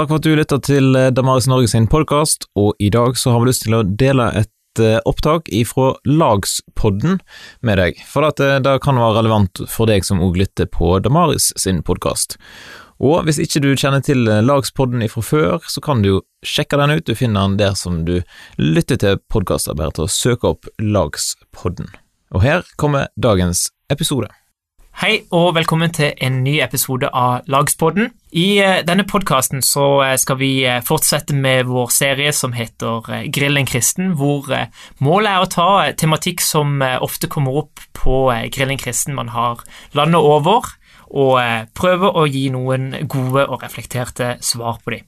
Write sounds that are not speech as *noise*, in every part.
Tack för att du lytter till eh, Damaris Norge sin podcast, och i dag så har vi lust till att dela ett eh, opptak ifra Lagspodden med deg, for at eh, det kan vara relevant för deg som òg lytter på Damaris sin podcast. Och hvis ikke du känner till eh, Lagspodden ifra før, så kan du checka den ut, du finner den där som du lytter til podkaster, bare til å søke opp Lagspodden. Och här kommer dagens episode. Hei og velkommen til en ny episode av Lagspodden. I eh, denne podkasten eh, skal vi eh, fortsette med vår serie som heter eh, Grill en kristen, hvor målet er å ta tematikk som ofte kommer opp på Grill en kristen man har landet over, og prøve å gi noen gode og reflekterte svar på dem.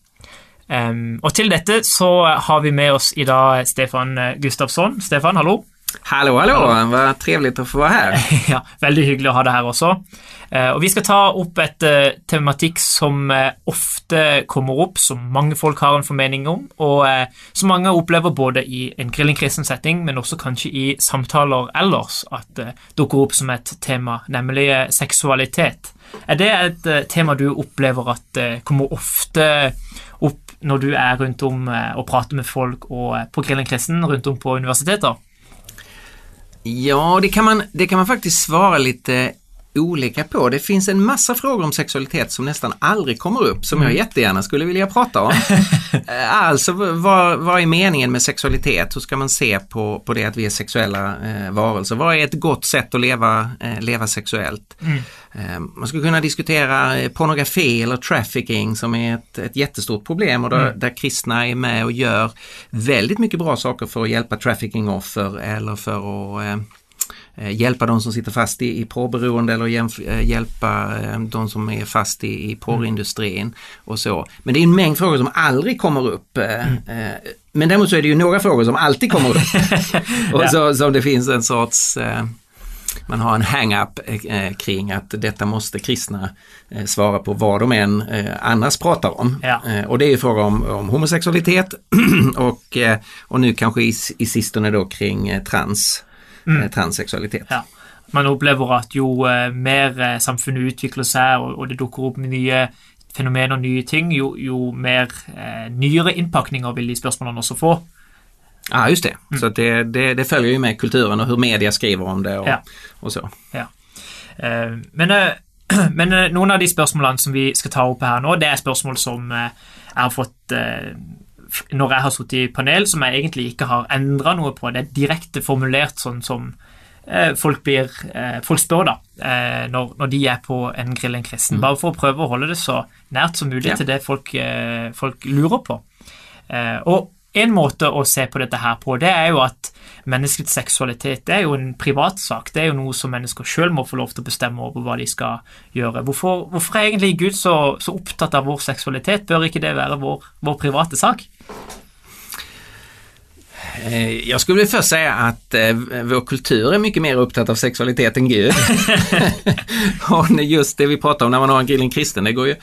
Ehm, um, og til dette så har vi med oss i dag Stefan Gustafsson. Stefan, hallo. Hallå, hallå, vad trevligt att få vara här. *laughs* ja, veldig hyggelig å ha deg her også. Eh, og Vi skal ta opp et uh, tematikk som uh, ofte kommer opp, som mange folk har en formening om, og uh, som mange opplever både i en grilling kristen setting, men også kanskje i samtaler ellers, at det dukker opp som et tema, nemlig seksualitet. Er det et tema du opplever at kommer ofte opp når du er rundt om og prater med folk og på grilling kristen rundt om på universiteter? Ja, det kan, man, det kan man faktiskt svara lite olika på. Det finns en massa frågor om sexualitet som nästan aldrig kommer upp, som mm. jag jättegärna skulle vilja prata om. *laughs* Eh, alltså, vad, vad är meningen med sexualitet? Hur ska man se på, på det att vi är sexuella eh, varelser? Vad är ett gott sätt att leva, eh, leva sexuellt? Mm. Eh, man skulle kunna diskutera eh, pornografi eller trafficking som är ett, ett jättestort problem och där, mm. där kristna är med och gör väldigt mycket bra saker för att hjälpa traffickingoffer eller för att Eh, hjälpa de som sitter fast i, i porrberoende eller eh, hjälpa eh, de som är fast i, i porrindustrin och så. Men det är en mängd frågor som aldrig kommer upp. Mm. Men däremot så är det ju några frågor som alltid kommer upp. *laughs* och så, som det finns en sorts man har en hang-up kring att detta måste kristna svara på vad de än annars pratar om. Ja. och det är fråga om, om homosexualitet *clears throat* och, och nu kanske i, i sistone då kring trans mm. transsexualitet. Ja. Man opplever at jo eh, mer eh, samfunnet utvikler seg, og, og det dukker opp nye fenomener og nye ting, jo, jo mer eh, nyere innpakninger vil de spørsmålene også få. Ja, just det. Mm. Så det, det, det, följer ju med kulturen och hur media skriver om det och, ja. och så. Ja. Eh, men, eh, *clears throat* men eh, noen av de spørsmålene som vi skal ta opp her nå, det er spørsmål som jeg har fått når jeg har sittet i panel som jeg egentlig ikke har endra noe på. Det er direkte formulert sånn som eh, folk, blir, eh, folk spør da, eh, når, når, de er på en grill en kristen. Mm. Bare for å prøve å holde det så nært som mulig ja. til det folk, folk lurer på. Og en måte å se på dette her på, det er jo at menneskets seksualitet det er jo en privatsak. Det er jo noe som mennesker sjøl må få lov til å bestemme over hva de skal gjøre. Hvorfor, hvorfor er egentlig Gud så, så, opptatt av vår seksualitet? Bør ikke det være vår, vår private sak? Eh, jag skulle först säga att eh, vår kultur är mycket mer upptatt av sexualitet än Gud. *laughs* *laughs* och just det vi pratar om när man har en grilling kristen, det går ju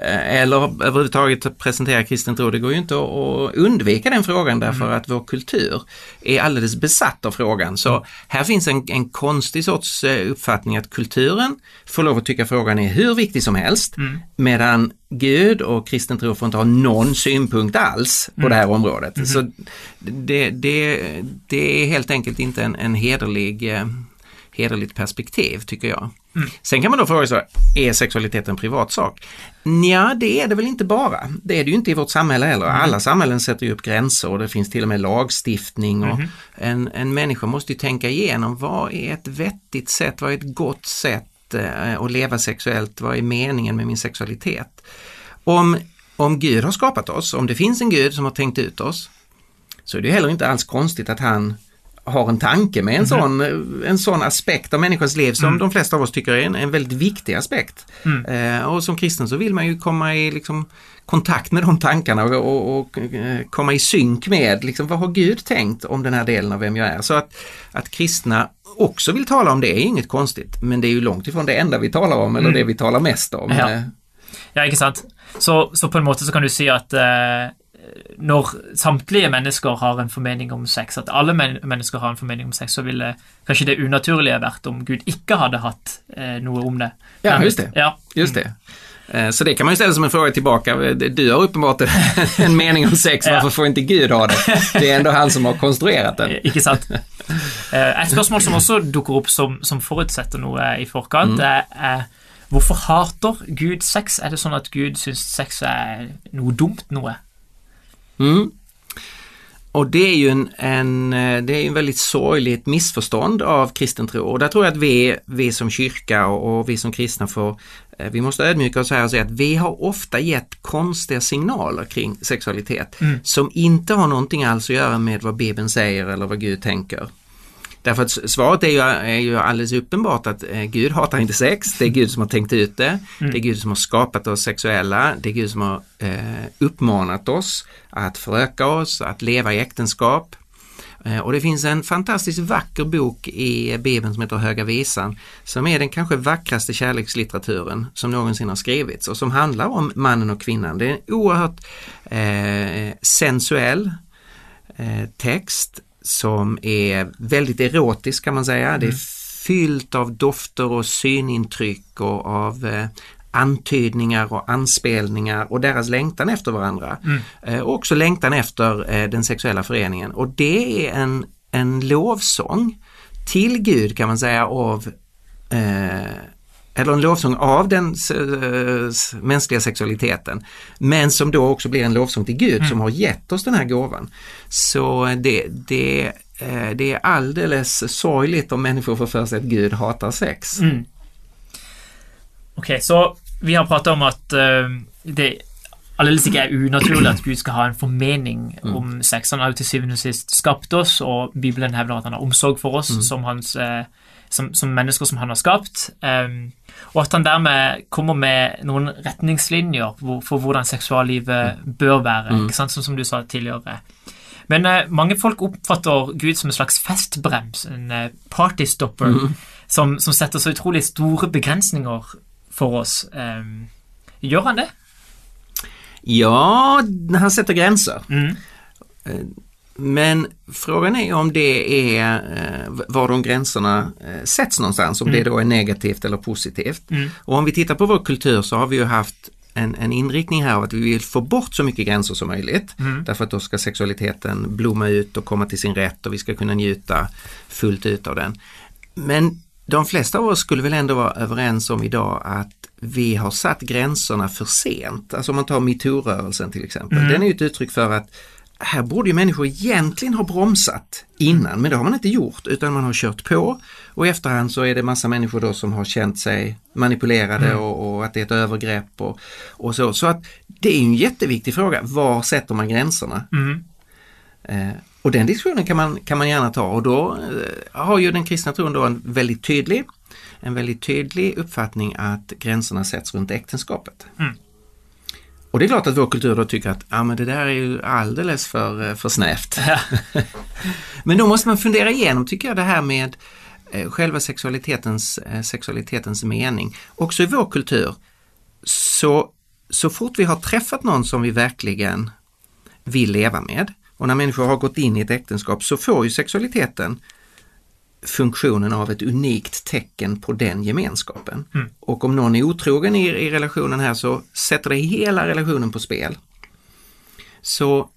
eller överhuvudtaget presentera kristen tro. Det går ju inte att undvika den frågan därför mm. att vår kultur är alldeles besatt av frågan. Så mm. här finns en, en konstig sorts eh, uppfattning att kulturen får lov att tycka frågan är hur viktig som helst mm. medan Gud och kristen tro får inte ha någon synpunkt alls på mm. det här området. Mm. Så det, det, det, är helt enkelt inte en, en hederlig eh, hederligt perspektiv tycker jag. Mm. Sen kan man då fråga sig, är sexualitet en privatsak? Ja, det är det väl inte bara. Det är det ju inte i vårt samhälle heller. Mm. Alla samhällen sätter ju upp gränser och det finns till och med lagstiftning och mm. en, en människa måste ju tänka igenom vad är ett vettigt sätt, vad är ett gott sätt eh, att leva sexuellt, vad är meningen med min sexualitet? Om, om Gud har skapat oss, om det finns en Gud som har tänkt ut oss, så är det heller inte alls konstigt att han har en tanke med en, mm. sån, en sån aspekt av människans liv som mm. de flesta av oss tycker är en, en väldigt viktig aspekt. Mm. Eh, och som kristen så vill man ju komma i liksom, kontakt med de tankarna och, och, och eh, komma i synk med liksom, vad har Gud tänkt om den här delen av vem jag är. Så att, att kristna också vill tala om det är inget konstigt men det är ju långt ifrån det enda vi talar om eller mm. det vi talar mest om. Ja, eh. ja ikke sant. Så, så på en måte så kan du si at uh når samtlige mennesker har en formening om sex, at alle men mennesker har en formening om sex, så ville kanskje det unaturlige vært om Gud ikke hadde hatt eh, noe om det. Ja, just det. Ja. Just det. Eh, Så det kan man ju ställa som en fråga tillbaka. Du har uppenbart *laughs* en mening om sex, varför får inte Gud ha det? Det är ändå han som har konstruerat den. Eh, Ikke sant? Eh, Et spørsmål som også dukker opp som, som forutsetter noe i forkant, Mm. er, er hvorfor hater Gud sex? Er det sånn at Gud syns sex er noe dumt noe? Mm. Och det är ju en, en, eh, det är en väldigt sorgligt missförstånd av kristen tro. Och där tror jag att vi, vi som kyrka och, och vi som kristna får, eh, vi måste ödmjuka oss här och säga att vi har ofta gett konstiga signaler kring sexualitet som inte har någonting alls att göra med vad Bibeln säger eller vad Gud tänker. Därför att svaret är ju, är ju alldeles uppenbart att eh, Gud hatar inte sex, det är Gud som har tänkt ut det, det är Gud som har skapat oss sexuella, det är Gud som har eh, uppmanat oss att föröka oss, att leva i äktenskap. Eh, och det finns en fantastiskt vacker bok i Bibeln som heter Höga Visan som är den kanske vackraste kärlekslitteraturen som någonsin har skrivits och som handlar om mannen och kvinnan. Det är en oerhört eh, sensuell eh, text som är väldigt erotisk kan man säga. Det är fyllt av dofter och synintryck och av eh, antydningar och anspelningar och deras längtan efter varandra. Eh, och också längtan efter eh, den sexuella föreningen. Och det är en, en lovsång till Gud kan man säga av eh, eller en lovsång av den s- mänskliga sexualiteten. Men som då också blir en lovsång till Gud som har gett oss den här gåvan. Så det, det, eh, det är alldeles sorgligt om människor får för sig att Gud hatar sex. Mm. Ok, så vi har pratet om at eh, det aldeles ikke er unaturlig at Gud skal ha en formening om sex. Han har jo til syvende og sist skapt oss, og Bibelen hevder at han har omsorg for oss som, hans, eh, som, som mennesker som han har skapt. Em, og at han dermed kommer med noen retningslinjer for hvordan seksuallivet bør være, ikke sant? sånn som du sa tidligere. Men eh, mange folk oppfatter Gud som en slags festbrems, en eh, partystopper, som, som setter så utrolig store begrensninger for oss. Em, gjør han det? Ja, han sätter gränser. Mm. Men frågan är om det är eh, var de gränserna eh, sätts någonstans, om det då är negativt eller positivt. Mm. Och om vi tittar på vår kultur så har vi ju haft en, en inriktning här av att vi vill få bort så mycket gränser som möjligt. Mm. Därför att då ska sexualiteten blomma ut och komma till sin rätt och vi ska kunna njuta fullt ut av den. Men de flesta av oss skulle väl ändå vara överens om idag att vi har satt gränserna för sent. Alltså om man tar metoo-rörelsen till exempel. Den är ju ett uttryck för att här borde ju människor egentligen ha bromsat innan, men det har man inte gjort utan man har kört på och i efterhand så är det massa människor då som har känt sig manipulerade och, och att det är ett övergrepp och, och så. Så att det är en jätteviktig fråga, var sätter man gränserna? Mm. Eh, och den diskussionen kan man, kan man gärna ta och då eh, har ju den kristna tron då en väldigt tydlig, en väldigt tydlig uppfattning att gränserna sätts runt äktenskapet. Mm. Och det är klart att vår kultur då tycker att ja, men det där är ju alldeles för, eh, för snävt. *laughs* Men då måste man fundera igenom, tycker jag, det här med eh, själva sexualitetens, eh, sexualitetens mening. Också i vår kultur, så, så fort vi har träffat någon som vi verkligen vill leva med och när människor har gått in i ett äktenskap så får ju sexualiteten funktionen av ett unikt tecken på den gemenskapen. Mm. Och om någon är otrogen i, i relationen här så sätter det hela relationen på spel. Så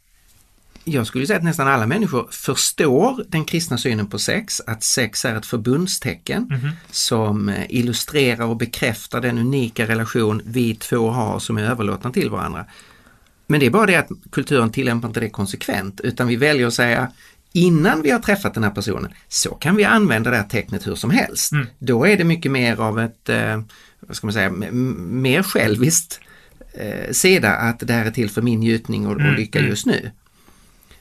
jag skulle säga att nästan alla människor förstår den kristna synen på sex, att sex är ett förbundstecken Mhm. som eh, illustrerar och bekräftar den unika relation vi två har som är överlåtna till varandra. Men det är bara det att kulturen tillämpar inte det konsekvent utan vi väljer att säga innan vi har träffat den här personen så kan vi använda det här tecknet hur som helst. Mm. Då är det mycket mer av ett, eh, vad ska man säga, mer själviskt eh, sida att det här är till för min njutning och, och Mm, lycka mm. just nu.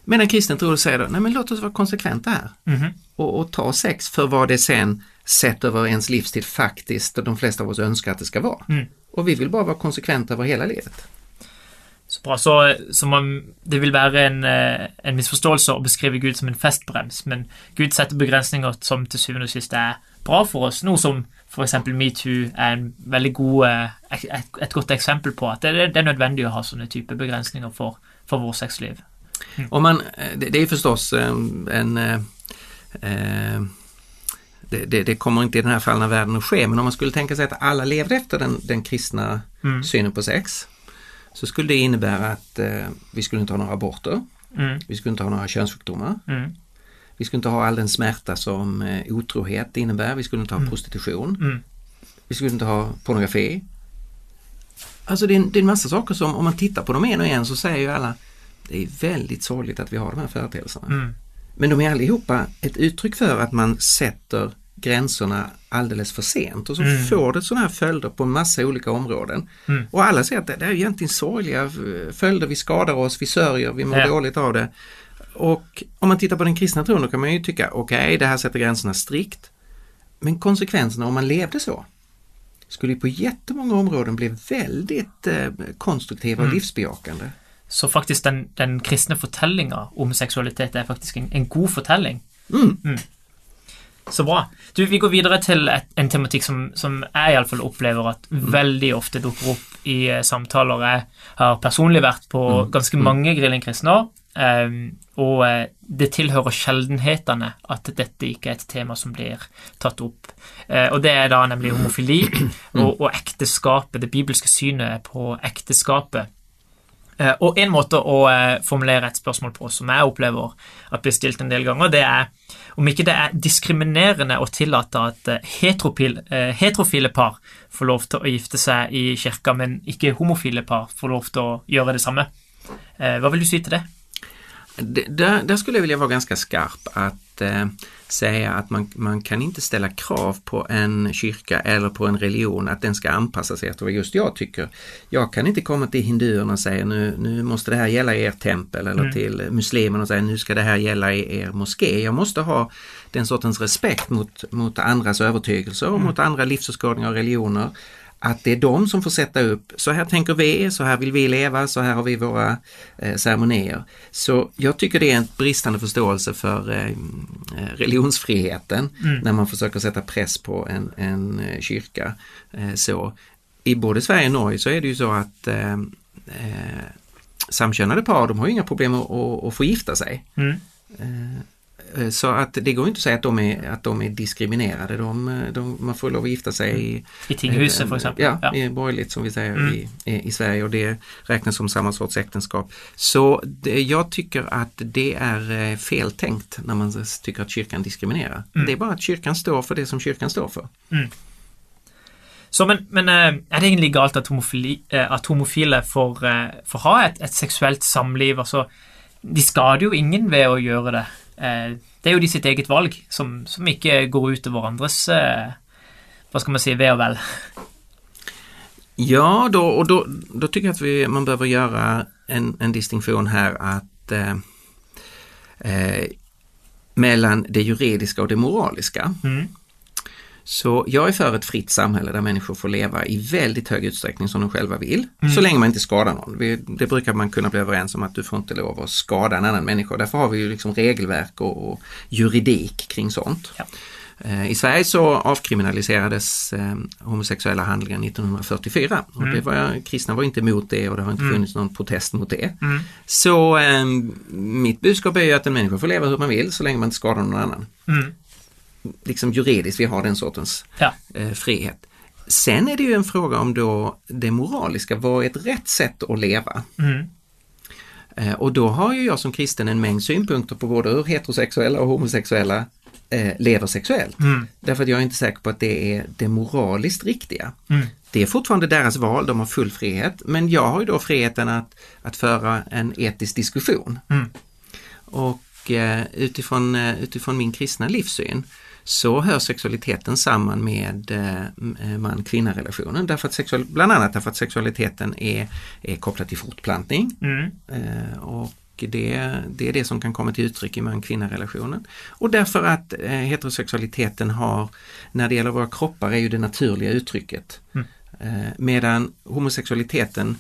Men en kristen tror säger då, nej men låt oss vara konsekventa här Mhm. och, och ta sex för vad det sen sett över ens livstid faktiskt och de flesta av oss önskar att det ska vara. Mm. Och vi vill bara vara konsekventa över hela livet. Så bra. Så, så man, det vil være en, eh, en misforståelse å beskrive Gud som en festbrems, men Gud setter begrensninger som til syvende og sist er bra for oss. Noe som f.eks. metoo er en veldig god, eh, ek- et, et godt eksempel på at det, det er nødvendig å ha sånne type begrensninger for, for vårt sexliv. Om man, eh, det, är förstås eh, en eh, eh, det, det, det kommer inte i den här fallna världen att ske, men om man skulle tänka sig att alla levde efter den, den kristna Mm. synen på sex, så skulle det innebära att eh, vi skulle inte ha några aborter, Mm. vi skulle inte ha några könssjukdomar, Mm. vi skulle inte ha all den smärta som eh, otrohet innebär, vi skulle inte ha prostitution, Mm. vi skulle inte ha pornografi. Alltså det är, en, det är en massa saker som om man tittar på dem en och en så säger ju alla det är väldigt sorgligt att vi har de här företeelserna. Mm. Men de är allihopa ett uttryck för att man sätter gränserna alldeles för sent och så Mm. får det sådana här följder på en massa olika områden. Mm. Och alla säger att det, det är egentligen sorgliga eh, följder, vi skadar oss, vi sörjer, vi mår Ja. dåligt av det. Och om man tittar på den kristna tron då kan man ju tycka okej, det här sätter gränserna strikt. Men konsekvenserna om man levde så skulle ju på jättemånga områden bli väldigt eh, konstruktiva och Mm. livsbejakande. Så faktisk den, den kristne fortellinga om seksualitet er faktisk en, en god fortelling. Mm. Så bra. Du, vi går videre til et, en tematikk som, som jeg iallfall opplever at veldig ofte dukker opp i eh, samtaler. Jeg har personlig vært på ganske mange grillingkristne år, eh, og eh, det tilhører sjeldenhetene at dette ikke er et tema som blir tatt opp. Eh, og det er da nemlig homofili og, og ekteskapet, det bibelske synet på ekteskapet. Eh, Og en måte å eh, formulere et spørsmål på som jeg opplever at blir stilt en del ganger, det er om ikke det er diskriminerende å tillate at eh, heterofil, eh, heterofile par får lov til å gifte seg i kirka, men ikke homofile par får lov til å gjøre det samme. Eh, Hva vil du si til det? Där, där skulle jag vilja vara ganska skarp att eh, säga att man, man kan inte ställa krav på en kyrka eller på en religion att den ska anpassa sig efter vad just jag tycker. Jag kan inte komma till hinduerna och säga nu, nu måste det här gälla i er tempel eller Mm. till muslimerna och säga nu ska det här gälla i er moské. Jag måste ha den sortens respekt mot, mot andras övertygelser och mot andra livsåskådningar och religioner att det är de som får sätta upp, så här tänker vi, så här vill vi leva, så här har vi våra eh, ceremonier. Så jag tycker det är en bristande förståelse för eh, eh, religionsfriheten när man försöker sätta press på en, en eh, kyrka. Eh, så. I både Sverige och Norge så är det ju så att eh, eh, samkönade par, de har inga problem att, att, att få gifta sig. Mm. Eh, Så att det går inte att säga att de är, att de är diskriminerade. De, eh, de, man får lov att gifta sig i I tinghuset, for eksempel? Ja, i borgerligt som vi säger Mm. i, i, Sverige och det räknas som samma sorts äktenskap. Så det, jag tycker att det är eh, feltänkt när man tycker att kyrkan diskriminerar. Mm. Det är bara att kyrkan står för det som kyrkan står för. Så, men, men eh, er det egentlig galt at, homofili, eh, at homofile får, eh, får ha et, et seksuelt samliv? Altså, de skader jo ingen ved å gjøre det. Eh, Det er jo de sitt eget valg, som, som ikke går ut over andres eh, Hva skal man si, ve og vel. Ja, då, och då, då tycker jag att vi, man behöver göra en, en distinktion här att eh, eh, mellan det juridiska och det moraliska. Mm. Så jag är för ett fritt samhälle där människor får leva i väldigt hög utsträckning som de själva vill. Så länge man inte skadar någon. Det brukar man kunna bli överens om att du får inte lov att skada en annan människa. Därför har vi ju liksom regelverk och, och juridik kring sånt. Ja. Eh, I Sverige så avkriminaliserades eh, homosexuella handlingar 1944 och det var, kristna var inte emot det och det har inte funnits någon protest mot det. Mm. Så eh, mitt budskap är ju att en människa får leva hur man vill så länge man inte skadar någon annan. Mm. Liksom juridiskt, vi har den sortens Ja. eh, frihet. Sen är det ju en fråga om då det moraliska, vad är ett rätt sätt att leva? Mm. Eh, och då har ju jag som kristen en mängd synpunkter på både hur heterosexuella och homosexuella eh, lever sexuellt. Mm. Därför att jag är inte säker på att det är det moraliskt riktiga. Mm. Det är fortfarande deras val, de har full frihet, men jag har ju då friheten att, att föra en etisk diskussion. Mm. Och eh, utifrån, eh, utifrån min kristna livssyn så hör sexualiteten samman med eh, man-kvinna-relationen. Därför att sexual, bland annat därför att sexualiteten är, är kopplad till fortplantning Mm. eh, och det, det är det som kan komma till uttryck i man-kvinna-relationen. Och därför att eh, heterosexualiteten har, när det gäller våra kroppar, är ju det naturliga uttrycket. Mm. Medan homosexualiteten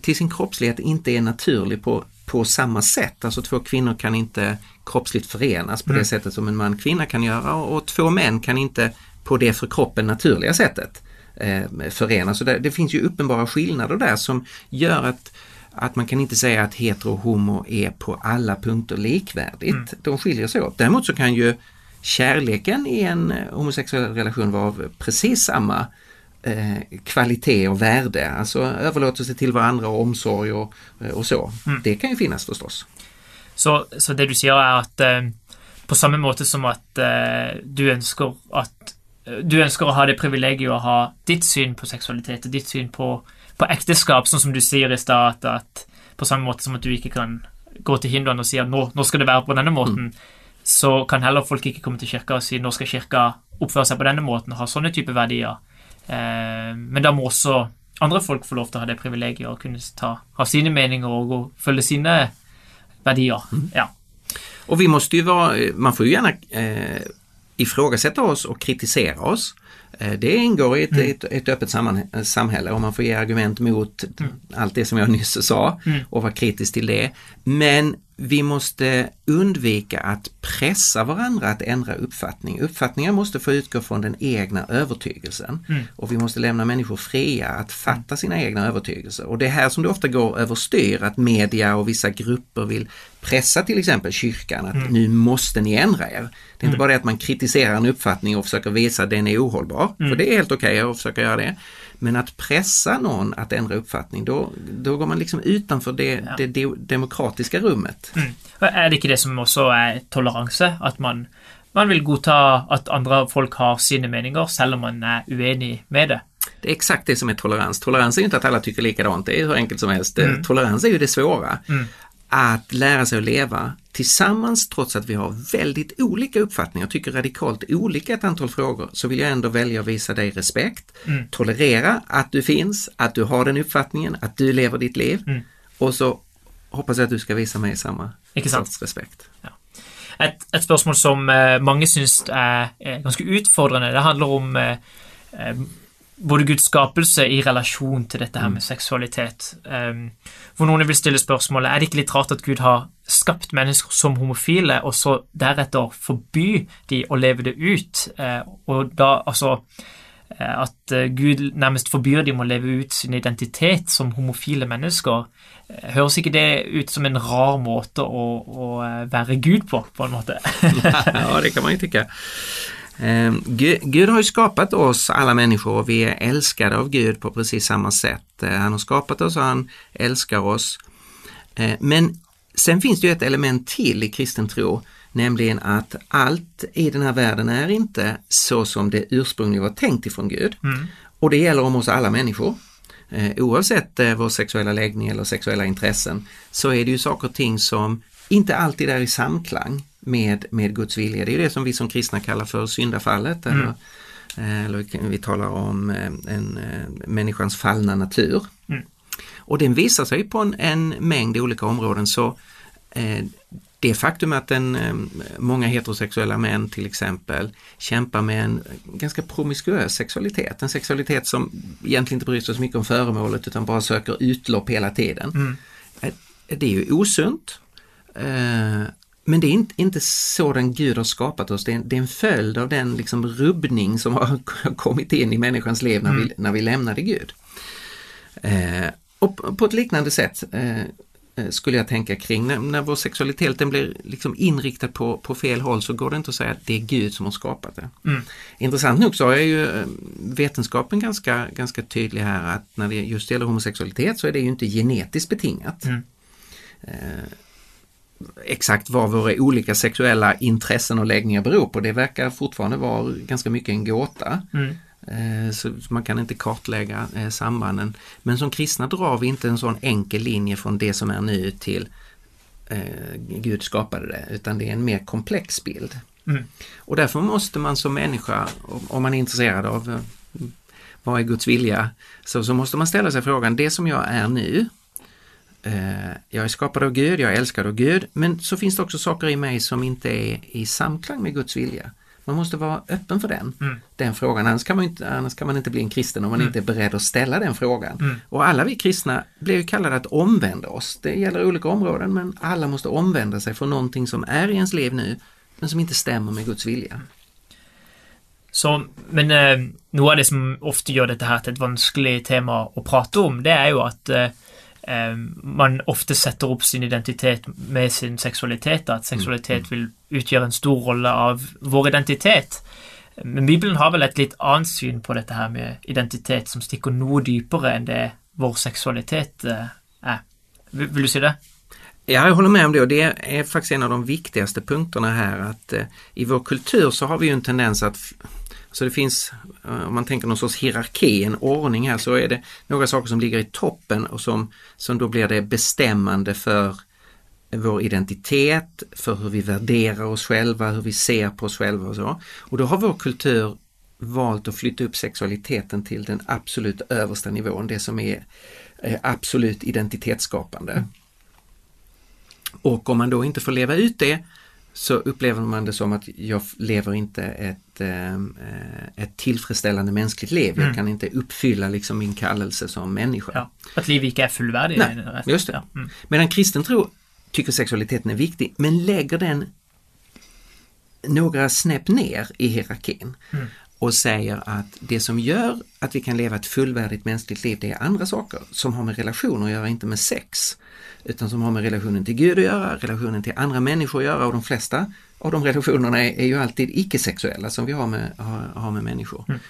till sin kroppslighet inte är naturlig på, på samma sätt. Alltså två kvinnor kan inte kroppsligt förenas på Mm. det sättet som en man-kvinna kan göra och, två män kan inte på det för kroppen naturliga sättet eh, förenas. Så det, det finns ju uppenbara skillnader där som gör att att man kan inte säga att hetero och homo är på alla punkter likvärdigt. De skiljer sig åt. Däremot så kan ju kärleken i en eh, homosexuell relation vara av precis samma eh, kvalitet och värde, alltså överlåtelse till varandra och omsorg och, eh, och så. Mm. Det kan ju finnas förstås. Så, så det du sier er at eh, på samme måte som at eh, du ønsker at eh, du ønsker å ha det privilegiet å ha ditt syn på seksualitet og ditt syn på, på ekteskap, sånn som du sier i stad, at, at på samme måte som at du ikke kan gå til hinduene og si at nå, nå skal det være på denne måten, så kan heller folk ikke komme til kirka og si nå skal kirka oppføre seg på denne måten og ha sånne type verdier. Eh, men da må også andre folk få lov til å ha det privilegiet å kunne ta, ha sine meninger og gå, følge sine verdier. Ja. Och vi måste ju vara, man får ju gärna eh, ifrågasätta oss och kritisera oss. Eh, Det ingår i ett, ett, ett öppet samman, samhälle och man får ge argument mot allt det som jag nyss sa och vara kritisk till det. Men vi måste undvika att pressa varandra att ändra uppfattning. Uppfattningar måste få utgå från den egna övertygelsen och vi måste lämna människor fria att fatta sina egna övertygelser. Och det är här som det ofta går överstyr att media och vissa grupper vill pressa till exempel kyrkan att nu måste ni ändra er. Det är inte bara det att man kritiserar en uppfattning och försöker visa att den är ohållbar, för det är helt okej att försöka göra det. Men att pressa någon att ändra uppfattning, då, då går man liksom utanför det, det, de- demokratiska rummet. Mm. Er det ikke det som også er toleranse? At man, man vil godta at andre folk har sine meninger, selv om man er uenig med det? Det är exakt det som är tolerans. Tolerans är ju inte att alla tycker likadant, det är hur enkelt som helst. Tolerans är ju det svåra. Att lära sig att leva tillsammans trots att vi har väldigt olika uppfattningar tycker radikalt olika ett antal frågor så vill jag ändå välja att visa dig respekt. Tolerera att du finns, att du har den uppfattningen, att du lever ditt liv och så hoppas jag att du ska visa mig samma Ikke sorts respekt. Et, et spørsmål som eh, mange syns er, er ganske utfordrende, det handler om eh, eh, både Guds skapelse i relasjon til dette her med seksualitet. Um, hvor noen vil stille spørsmålet er det ikke litt rart at Gud har skapt mennesker som homofile, og så deretter forby de å leve det ut? Eh, og da altså eh, At eh, Gud nærmest forbyr dem å leve ut sin identitet som homofile mennesker. Høres ikke det ut som en rar måte å, å være Gud på, på en måte? *laughs* ja, det kan man ju tycka. Eh, Gud, Gud har ju skapat oss alla människor och vi är älskade av Gud på precis samma sätt. Eh, Han har skapat oss och han älskar oss. Eh, Men sen finns det ju ett element till i kristen tro, nämligen att allt i den här världen är inte så som det ursprungligen var tänkt ifrån Gud. Och det gäller om oss alla människor. Eh, oavsett vår sexuella läggning eller sexuella intressen så är det ju saker och ting som inte alltid är i samklang med, med Guds vilja. Det är det som vi som kristna kallar för syndafallet. Eller, eh, eller vi- vi talar om eh, en, eh, människans fallna natur. Och den visar sig på en, en mängd olika områden så eh, det faktum att en, många heterosexuella män till exempel kämpar med en ganska promiskuös sexualitet, en sexualitet som egentligen inte bryr sig så mycket om föremålet utan bara söker utlopp hela tiden. Eh, Det är ju osunt. Men det är inte, inte så den Gud har skapat oss, det är, en- det är en följd av den liksom rubbning som har *laughs* kommit in i människans liv när, vi, när vi lämnade Gud. Eh, och på- ett liknande sätt eh, eh, skulle jag tänka kring när, när vår sexualitet den blir liksom inriktad på, på fel håll så går det inte att säga att det är Gud som har skapat det. Intressant nog så är ju eh, vetenskapen ganska, ganska tydlig här att när det just gäller homosexualitet så är det ju inte genetiskt betingat. Eh, exakt vad våra olika sexuella intressen och läggningar beror på, det verkar fortfarande vara ganska mycket en gåta. Eh, Så man kan inte kartlägga eh, sambanden. Men som kristna drar vi inte en sån enkel linje från det som är nu till eh, Gud skapade det, utan det är en mer komplex bild. Och därför måste man som människa, om- man är intresserad av vad är Guds vilja, så, så måste man ställa sig frågan, det som jag är nu, jag är skapad av Gud, jag är älskad av Gud, men så finns det också saker i mig som inte är i samklang med Guds vilja. Man måste vara öppen för den, den frågan, annars kan, man inte, annars kan man inte bli en kristen om man inte är beredd att ställa den frågan. Och alla vi kristna blir ju kallade att omvända oss. Det gäller olika områden men alla måste omvända sig från någonting som är i ens liv nu men som inte stämmer med Guds vilja. Så, men eh, noe av det som ofte gjør dette her til et vanskelig tema å prate om, det er jo at eh, eh, man ofte setter opp sin identitet med sin seksualitet, at seksualitet vil utgjøre en stor rolle av vår identitet. Men Bibelen har väl ett lite annat syn på dette her med identitet som stikker noe dypere enn det vår sexualitet eh, är. Vill, vill du si det? Ja, jag håller med om det och det är faktiskt en av de viktigaste punkterna här att eh, i vår kultur så har vi ju en tendens att så det finns, eh, om man tänker någon sorts hierarki, en ordning här, så är det några saker som ligger i toppen och som, som då blir det bestämmande för vår identitet, för hur vi värderar oss själva, hur vi ser på oss själva och så. Och då har vår kultur valt att flytta upp sexualiteten till den absolut översta nivån, det som är absolut identitetsskapande. Mm. Och om man då inte får leva ut det så upplever man det som att jag lever inte ett, äh, ett tillfredsställande mänskligt liv. Mm. Jag kan inte uppfylla liksom min kallelse som människa. Ja, att livet inte är fullvärdigt. Nej, just det. Ja. Mm. Medan kristen tro tycker sexualiteten är viktig men lägger den några snäpp ner i hierarkin mm. och säger att det som gör att vi kan leva ett fullvärdigt mänskligt liv det är andra saker som har med relationer att göra, inte med sex utan som har med relationen till Gud att göra, relationen till andra människor att göra och de flesta av de relationerna är, är ju alltid icke-sexuella som vi har med, har, har med människor. Mm.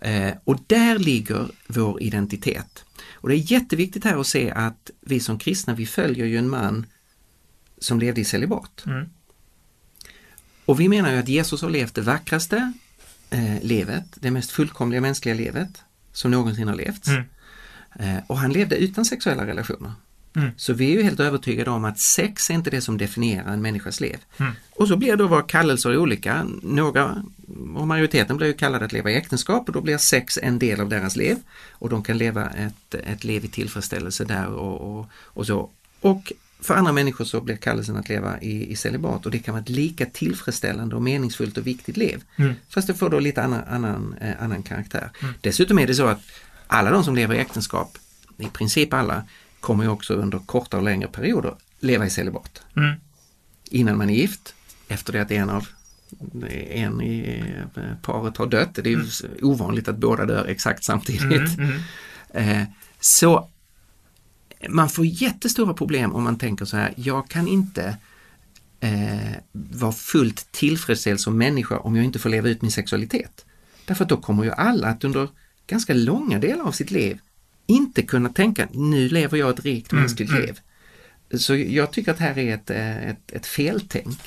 Eh, och där ligger vår identitet. Och det är jätteviktigt här att se att vi som kristna, vi följer ju en man som levde i celibat. Mm. Och vi menar ju att Jesus har levt det vackraste eh, livet, det mest fullkomliga mänskliga livet som någonsin har levts. Mm. Eh, och han levde utan sexuella relationer. Mm. Så vi är ju helt övertygade om att sex är inte det som definierar en människas liv. Mm. Och så blir då våra kallelser olika. Några, och majoriteten blir ju kallade att leva i äktenskap och då blir sex en del av deras liv. Och de kan leva ett, ett liv i tillfredsställelse där och, och, och så. Och för andra människor så blir kallelsen att leva i, i celibat och det kan vara ett lika tillfredsställande och meningsfullt och viktigt liv. Mm. Fast det får då lite annan, annan, eh, annan karaktär. Mm. Dessutom är det så att alla de som lever i äktenskap, i princip alla, kommer ju också under kortare och längre perioder leva i celibat. Mm. Innan man är gift, efter det att en av en i paret har dött. Det är mm. ovanligt att båda dör exakt samtidigt. Mm, mm. Eh, så man får jättestora problem om man tänker så här, jag kan inte eh, vara fullt tillfredsställd som människa om jag inte får leva ut min sexualitet. Därför att då kommer ju alla att under ganska långa delar av sitt liv inte kunna tänka nu lever jag ett rikt mm, mänskligt mm. liv. Så jag tycker att här är ett, eh, ett, ett feltänk.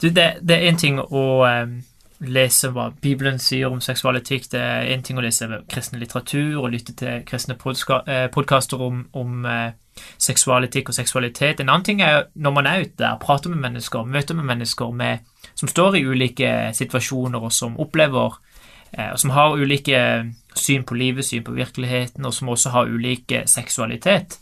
Du, det, det, är en ting att um, läsa vad Bibeln säger om sexualitet, det är en ting att läsa kristen litteratur och lyssna till kristna podca podcaster om, om uh, sexualitet och sexualitet. En annan ting är när man är ute där, pratar med människor, möter med människor med, som står i olika situationer och som upplever Eh, og som har ulike syn på livet, syn på virkeligheten, og som også har ulike seksualitet.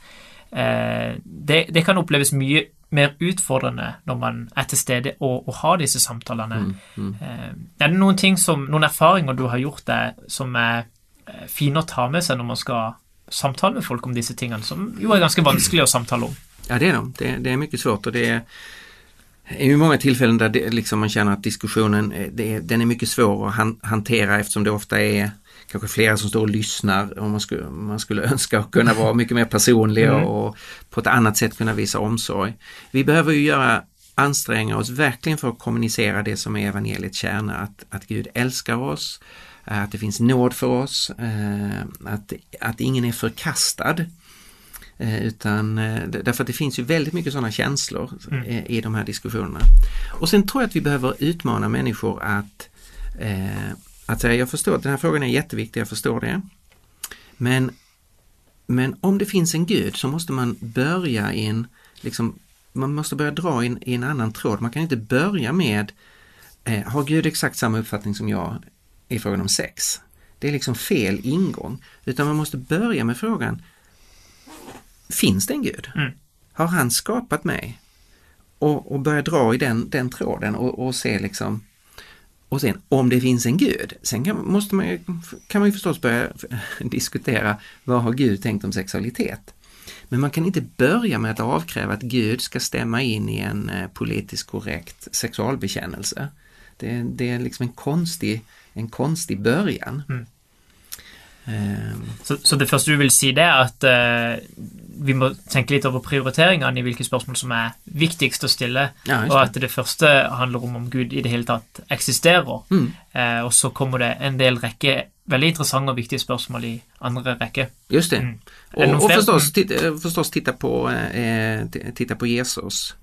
Eh, det, det kan oppleves mye mer utfordrende når man er til stede og, og har disse samtalene. Mm, mm. Eh, er det noen ting som, noen erfaringer du har gjort deg som er fine å ta med seg når man skal samtale med folk om disse tingene, som jo är ganska vanskelig att samtala om? Ja, det är de. Det, det är mycket svårt och det är är ju många tillfällen där det, liksom man känner att diskussionen det den är mycket svår att han, hantera eftersom det ofta är kanske flera som står och lyssnar och man skulle, man skulle *laughs* önska att kunna vara mycket mer personlig mm. och på ett annat sätt kunna visa omsorg. Vi behöver ju göra anstränga oss verkligen för att kommunicera det som är evangeliets kärna, att, att Gud älskar oss, att det finns nåd för oss, eh, att, att ingen är förkastad. Eh, utan eh, därför att det finns ju väldigt mycket sådana känslor mm. I de här diskussionerna. Och sen tror jag att vi behöver utmana människor att, eh, att säga, jag förstår att den här frågan är jätteviktig, jag förstår det. Men, men om det finns en Gud så måste man börja i en, liksom, man måste börja dra in i en annan tråd. Man kan inte börja med, eh, har Gud exakt samma uppfattning som jag i frågan om sex? Det är liksom fel ingång. Utan man måste börja med frågan, finns det en Gud? Mm. Har han skapat mig? Och, och börja dra i den, den tråden och, och se liksom och sen om det finns en Gud, sen kan, måste man, kan man ju förstås börja *laughs* diskutera vad har Gud tänkt om sexualitet? Men man kan inte börja med att avkräva att Gud ska stämma in i en eh, politiskt korrekt sexualbekännelse. Det, det är liksom en konstig, en konstig början. Mm. Eh, Så, så det første du vil si, det er at eh, vi må tenke litt over prioriteringene i hvilke spørsmål som er viktigst å stille, Ja, og det. at det første handler om om Gud i det hele tatt eksisterer. Mm. Eh, og så kommer det en del rekke veldig interessante og viktige spørsmål i andre rekke. Just det. Mm. Är det Och, och förstås, titta, förstås titta på, eh, titta på Jesus.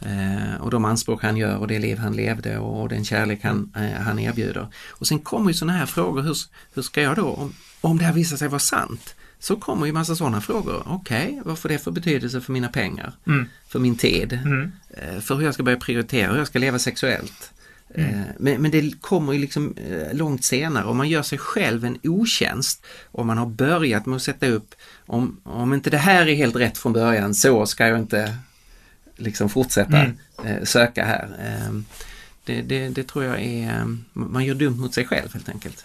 Eh, och de anspråk han gör och det liv han levde och den kärlek han, eh, han erbjuder. Och sen kommer ju sådana här frågor, hur, hur ska jag då, om, om det här visar sig vara sant, så kommer ju massa sådana frågor. Okej, vad får det för betydelse för mina pengar? Mm. För min tid? Mm. Eh, för hur jag ska börja prioritera, hur jag ska leva sexuellt. Eh, Men, men det kommer ju liksom eh, långt senare och man gör sig själv en otjänst om man har börjat med att sätta upp om, om inte det här är helt rätt från början så ska jag inte liksom fortsätta Mm. söka här. Det, det, det tror jag är, man gör dumt mot sig själv helt enkelt.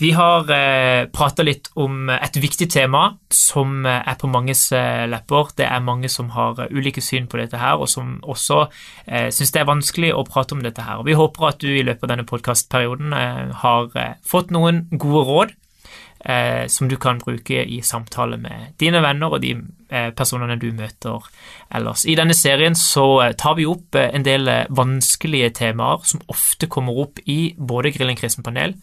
Vi har eh, prata litt om et viktig tema som eh, er på manges eh, lepper. Det er mange som har eh, ulike syn på dette her, og som også eh, syns det er vanskelig å prate om dette her. Vi håper at du i løpet av denne podkastperioden eh, har eh, fått noen gode råd eh, som du kan bruke i samtale med dine venner og de eh, personene du møter ellers. I denne serien så eh, tar vi opp eh, en del eh, vanskelige temaer som ofte kommer opp i både Grillen kristen panel,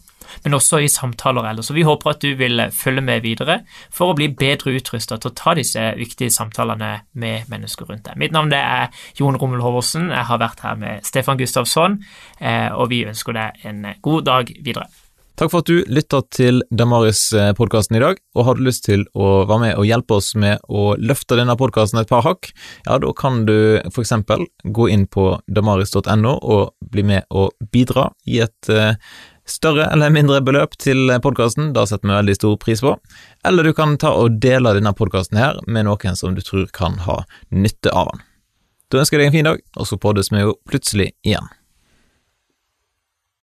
men også i samtaler ellers. Så vi håper at du vil eh, følge med videre for å bli bedre utrusta til å ta disse viktige samtalene med mennesker rundt deg. Mitt navn det er Jon Rommel Hoversen. Jeg har vært her med Stefan Gustavsson, eh, og vi ønsker deg en eh, god dag videre. Takk for at du lytta til Damaris-podkasten i dag, og har du lyst til å være med og hjelpe oss med å løfte denne podkasten et par hakk, ja, da kan du for eksempel gå inn på damaris.no og bli med og bidra i et eh, større eller mindre beløp til podkasten, da setter vi veldig stor pris på. Eller du kan ta og dele denne podkasten her med noen som du tror kan ha nytte av den. Da ønsker jeg deg en fin dag, og så poddes vi jo plutselig igjen.